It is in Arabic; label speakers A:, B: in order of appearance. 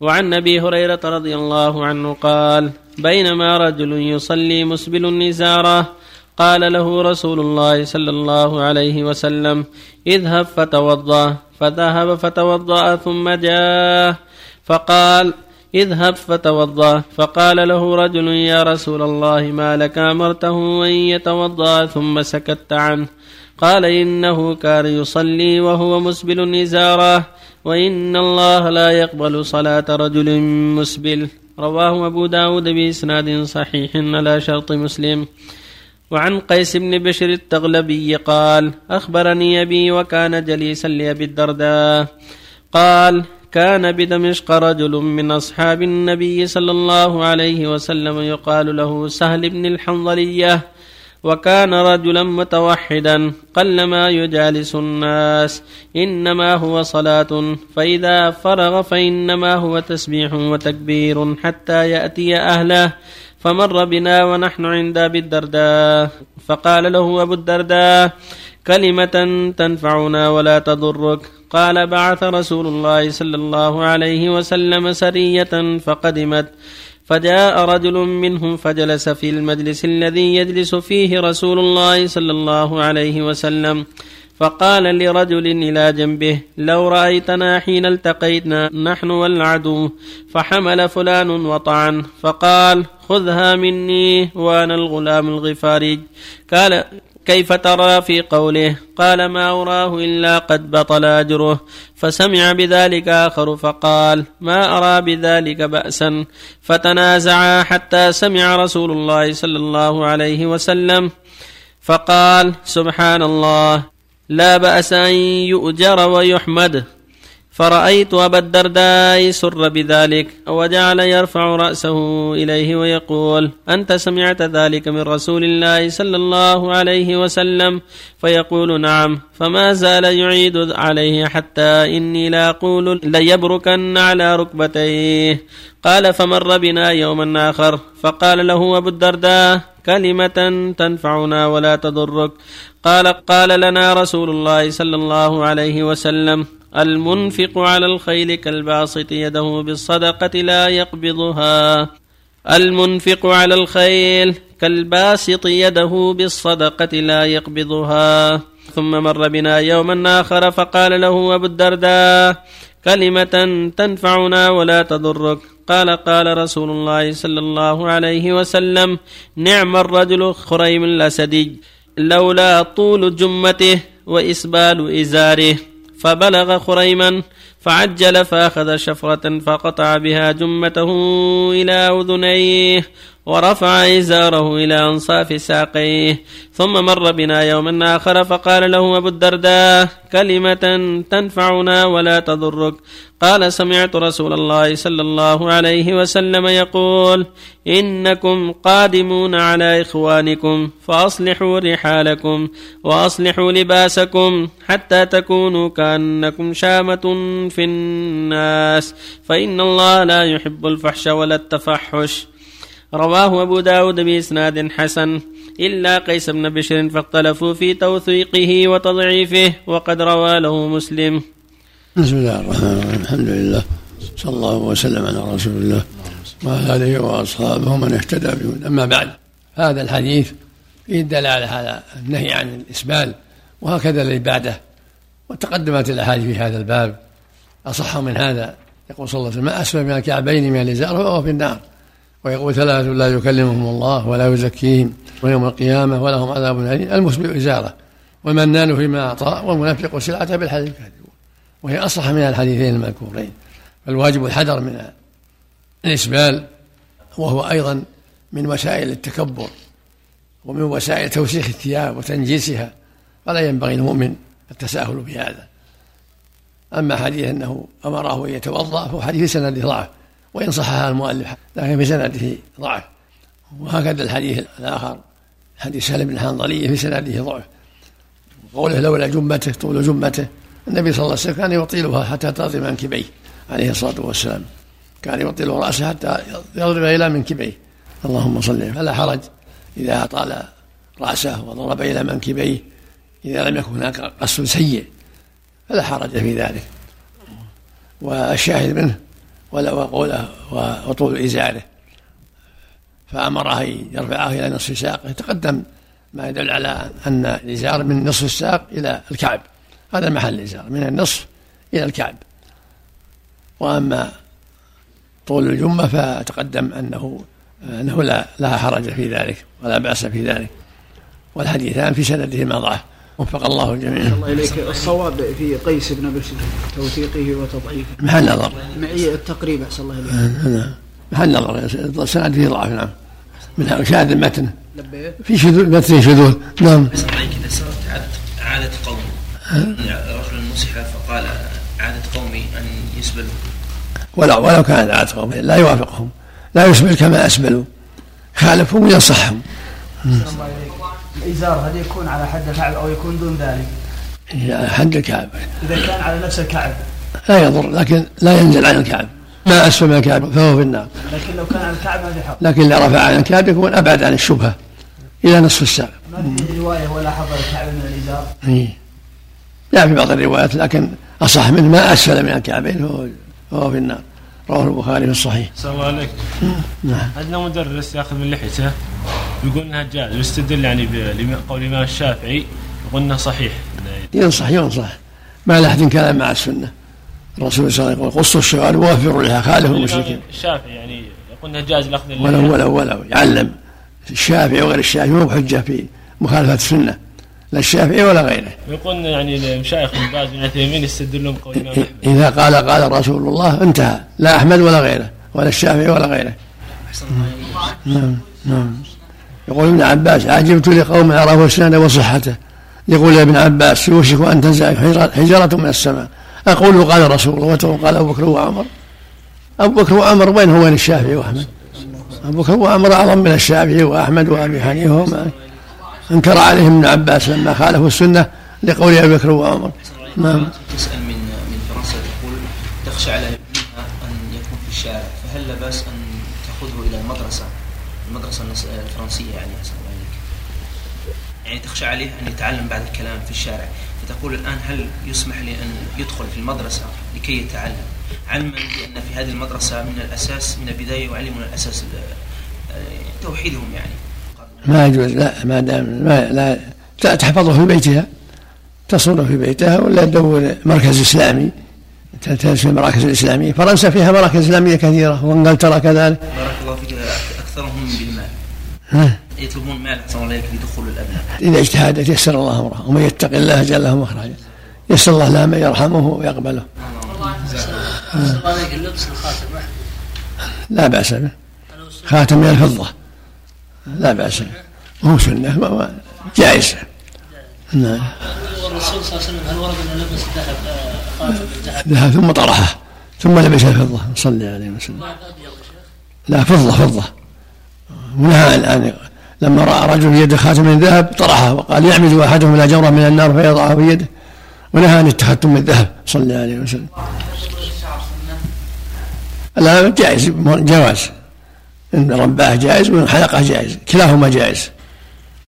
A: وعن أبي هريرة رضي الله عنه قال بينما رجل يصلي مسبل النزارة قال له رسول الله صلى الله عليه وسلم اذهب فتوضأ فذهب فتوضأ ثم جاء فقال اذهب فتوضأ فقال له رجل يا رسول الله ما لك أمرته أن يتوضأ ثم سكت عنه؟ قال إنه كان يصلي وهو مسبل النزارة وإن الله لا يقبل صلاة رجل مسبل. رواه أبو داود بإسناد صحيح على شرط مسلم. وعن قيس بن بشر التغلبي قال أخبرني أبي وكان جليسا لأبي الدرداء. قال كان بدمشق رجل من أصحاب النبي صلى الله عليه وسلم يقال له سهل بن الحنظلية. وكان رجلا متوحدا قلما يجالس الناس إنما هو صلاة فإذا فرغ فإنما هو تسبيح وتكبير حتى يأتي أهله فمر بنا ونحن عند أبي الدرداء فقال له أبو الدرداء كلمة تنفعنا ولا تضرك. قال بعث رسول الله صلى الله عليه وسلم سرية فقدمت. فجاء رجل منهم فجلس في المجلس الذي يجلس فيه رسول الله صلى الله عليه وسلم. فقال لرجل إلى جنبه لو رأيتنا حين التقيتنا نحن والعدو فحمل فلان وطعن. فقال خذها مني وأنا الغلام الغفاري. قال كيف ترى في قوله قال ما أراه إلا قد بطل أجره فسمع بذلك آخر فقال ما أرى بذلك بأسا فتنازعا حتى سمع رسول الله صلى الله عليه وسلم فقال سبحان الله لا بأس أن يؤجر ويحمد فرأيت أبا الدرداء سر بذلك وجعل يرفع رأسه إليه ويقول أنت سمعت ذلك من رسول الله صلى الله عليه وسلم؟ فيقول نعم. فما زال يعيد عليه حتى إني لا أقول ليبركن على ركبتيه. قال فمر بنا يوما آخر فقال له أبو الدرداء كلمة تنفعنا ولا تضرك. قال قال لنا رسول الله صلى الله عليه وسلم المنفق على الخيل كالباسط يده بالصدقة لا يقبضها. المنفق على الخيل كالباسط يده بالصدقة لا يقبضها. ثم مر بنا يوما آخر فقال له أبو الدرداء كلمة تنفعنا ولا تضرك. قال قال رسول الله صلى الله عليه وسلم نعم الرجل خريم الأسدي لولا طول جمته وإسبال إزاره. فبلغ خريما فعجل فأخذ شفرة فقطع بها جمته إلى أذنيه ورفع إزاره إلى أنصاف ساقيه ثم مر بنا يوما آخر فقال له أبو الدرداء كلمة تنفعنا ولا تضرك. قال سمعت رسول الله صلى الله عليه وسلم يقول إنكم قادمون على إخوانكم فأصلحوا رحالكم وأصلحوا لباسكم حتى تكونوا كأنكم شامة في الناس فإن الله لا يحب الفحش ولا التفحش. رواه أبو داود بإسناد حسن. إلا قيس بن بشر فاختلفوا في توثيقه وتضعيفه وقد روى له مسلم.
B: بسم الله الرحمن الرحيم. الحمد لله. صلى الله وسلم على رسول الله وعلى آله وأصحابه ومن اهتدى به أما بعد هذا الحديث فيه الدلالة على النهي عن الإسبال وهكذا العبادة وتقدمت الأحاديث في هذا الباب. أصح من هذا يقول صلى الله عليه وسلم ما أسفل من الكعبين من الإزار فهو في النار. ويقول ثلاثة لا يكلمهم الله ولا يزكيهم ويوم القيامة ولهم عذاب أليم. المسبل إزارة. والمنان فيما أعطى والمنفق سلعته بالحديث الكاذب وهي أصح من الحديثين المذكورين. فالواجب الحذر من الإسبال وهو أيضا من وسائل التكبر ومن وسائل توسيخ الثياب وتنجيسها. فلا ينبغي المؤمن التساهل بهذا. أما حديث أنه أمره أن يتوضأ فهو حديث سند ضعف. وإن صحها المؤلف. لكن في سنده ضعف. وهكذا الحديث الآخر حديث سالم بن الحنظلية في سنده ضعف. قوله لولا جمته طول جمته. النبي صلى الله عليه وسلم كان يطيلها حتى تضرب منكبيه عليه الصلاة والسلام. كان يطيل رأسه حتى يضرب إلى منكبيه. اللهم صل فلا حرج إذا أطال رأسه وضرب إلى منكبيه. إذا لم يكن هناك قص سيء فلا حرج في ذلك. والشاهد منه وقوله وطول إزاره. فأمره يرفعه إلى نصف ساقه تقدم ما يدل على أن الإزار من نصف الساق إلى الكعب. هذا محل الإزار من النصف إلى الكعب. وأما طول الجمة فتقدم أنه أنه لا لا حرج في ذلك ولا بأس في ذلك. والحديثان في سنده ما ضعف. وفق الله الجميع.
C: الله إليك الصواب في قيس بن بشر توثيقه وتضعيفه.
B: محل نظر.
C: معي التقريب أحسن الله إليك.
B: نعم محل نظر السند فيه ضعف نعم. من شاهد المتن.
C: لبيت.
B: في شذوذ متن شذوذ نعم.
D: إذا صارت عادة عادة قوم رجل مسح فقال عادة قومي أن يسبلوا.
B: ولو ولو كانت عادة قومي لا يوافقهم لا يسبل كما أسبلوا خالفهم وينصحهم.
C: الإزار هل يكون على حد الكعب أو يكون دون ذلك؟
B: على حد الكعب
C: إذا كان على نفس الكعب
B: لا يضر لكن لا ينزل عن الكعب ما أسفل من الكعب فهو في النار
C: لكن لو كان على الكعب ما في حق
B: لكن إذا رفع عن الكعب يكون أبعد عن الشبهة إلى نصف الساق
C: ما في رواية ولا حضر الكعب من الإزار
B: إيه. لا في بعض الروايات لكن أصح منه ما أسفل من الكعبين فهو, فهو في النار رواه البخاري في الصحيح.
E: السلام عليكم.
B: نعم.
E: عندنا مدرس ياخذ من لحيته يقول انها جائز ويستدل يعني بقول الإمام الشافعي يقول انه صحيح.
B: ينصح ينصح ما له أحد كلام مع السنة. الرسول صلى الله عليه وسلم يقول قصوا الشوارب ووفروا لها خالفوا المشركين.
E: الشافعي يعني يقول انها جائز الاخذ
B: ولو ولو ولو يعلم الشافعي وغير الشافعي مو بحجة في مخالفة السنة. لا الشافعي ولا غيره
E: يقول يعني المشايخ ابن باز بن عثيمين يستدلون بقول الإمام
B: إذا قال قال رسول الله انتهى لا أحمد ولا غيره ولا الشافعي ولا غيره نعم نعم يقول ابن عباس عجبت لقوم عرفوا السند وصحته. يقول يا ابن عباس يوشك أن تنزل حجرة من السماء. أقول قال رسول الله وتقول قال أبو بكر وعمر. أبو بكر وعمر وين هو؟ وين الشافعي وأحمد؟ أبو بكر وعمر أعظم من الشافعي وأحمد وأبي حنيفة انكر عليهم ابن عباس لما خالفوا السنة لقول ابي بكر وعمر.
D: نعم. تسأل من من فرنسا تقول تخشى على ابنها أن يكون في الشارع فهل لا بأس أن تاخذه إلى المدرسة؟ المدرسة الفرنسية يعني أحسن عليك. يعني تخشى عليه أن يتعلم بعد الكلام في الشارع فتقول الآن هل يسمح لي أن يدخل في المدرسة لكي يتعلم؟ علما بأن في هذه المدرسة من الأساس من البداية يعلمون الأساس آه، توحيدهم يعني.
B: ما يجوز لا ما دام ما لا تحفظه في بيتها تصونه في بيتها ولا تدور مركز إسلامي تلتمس في المراكز الاسلاميه فرنسا فيها مراكز إسلامية كثيرة وإنجلترا كذلك.
D: بارك الله فيك. أكثرهم بالمال. يطلبون مال أحسن الله إليك لدخول الأبناء.
B: إذا اجتهدت يسر الله امره ومن يتق الله جعل له مخرجا يسر الله له من يرحمه ويقبله. اللبس الخاتم لا بأس به. خاتم من الفضة. لا بأس هو سنة. جائز.
F: نعم. والرسول صلى الله عليه وسلم هل ورد انه لبس الذهب
B: خاتم الذهب ثم طرحه. ثم لبس الفضة. صلى عليه وسلم. لا فضة فضة. ونهى الآن. لما رأى رجل يده خاتم من ذهب طرحه وقال يعمد أحدهم إلى جمرة من النار فيضعه في يده ونهى أن التختم من الذهب صلى عليه وسلم. لا جائز جواز. إن رباه جائز وإن حلقه جائز. كلاهما جائز.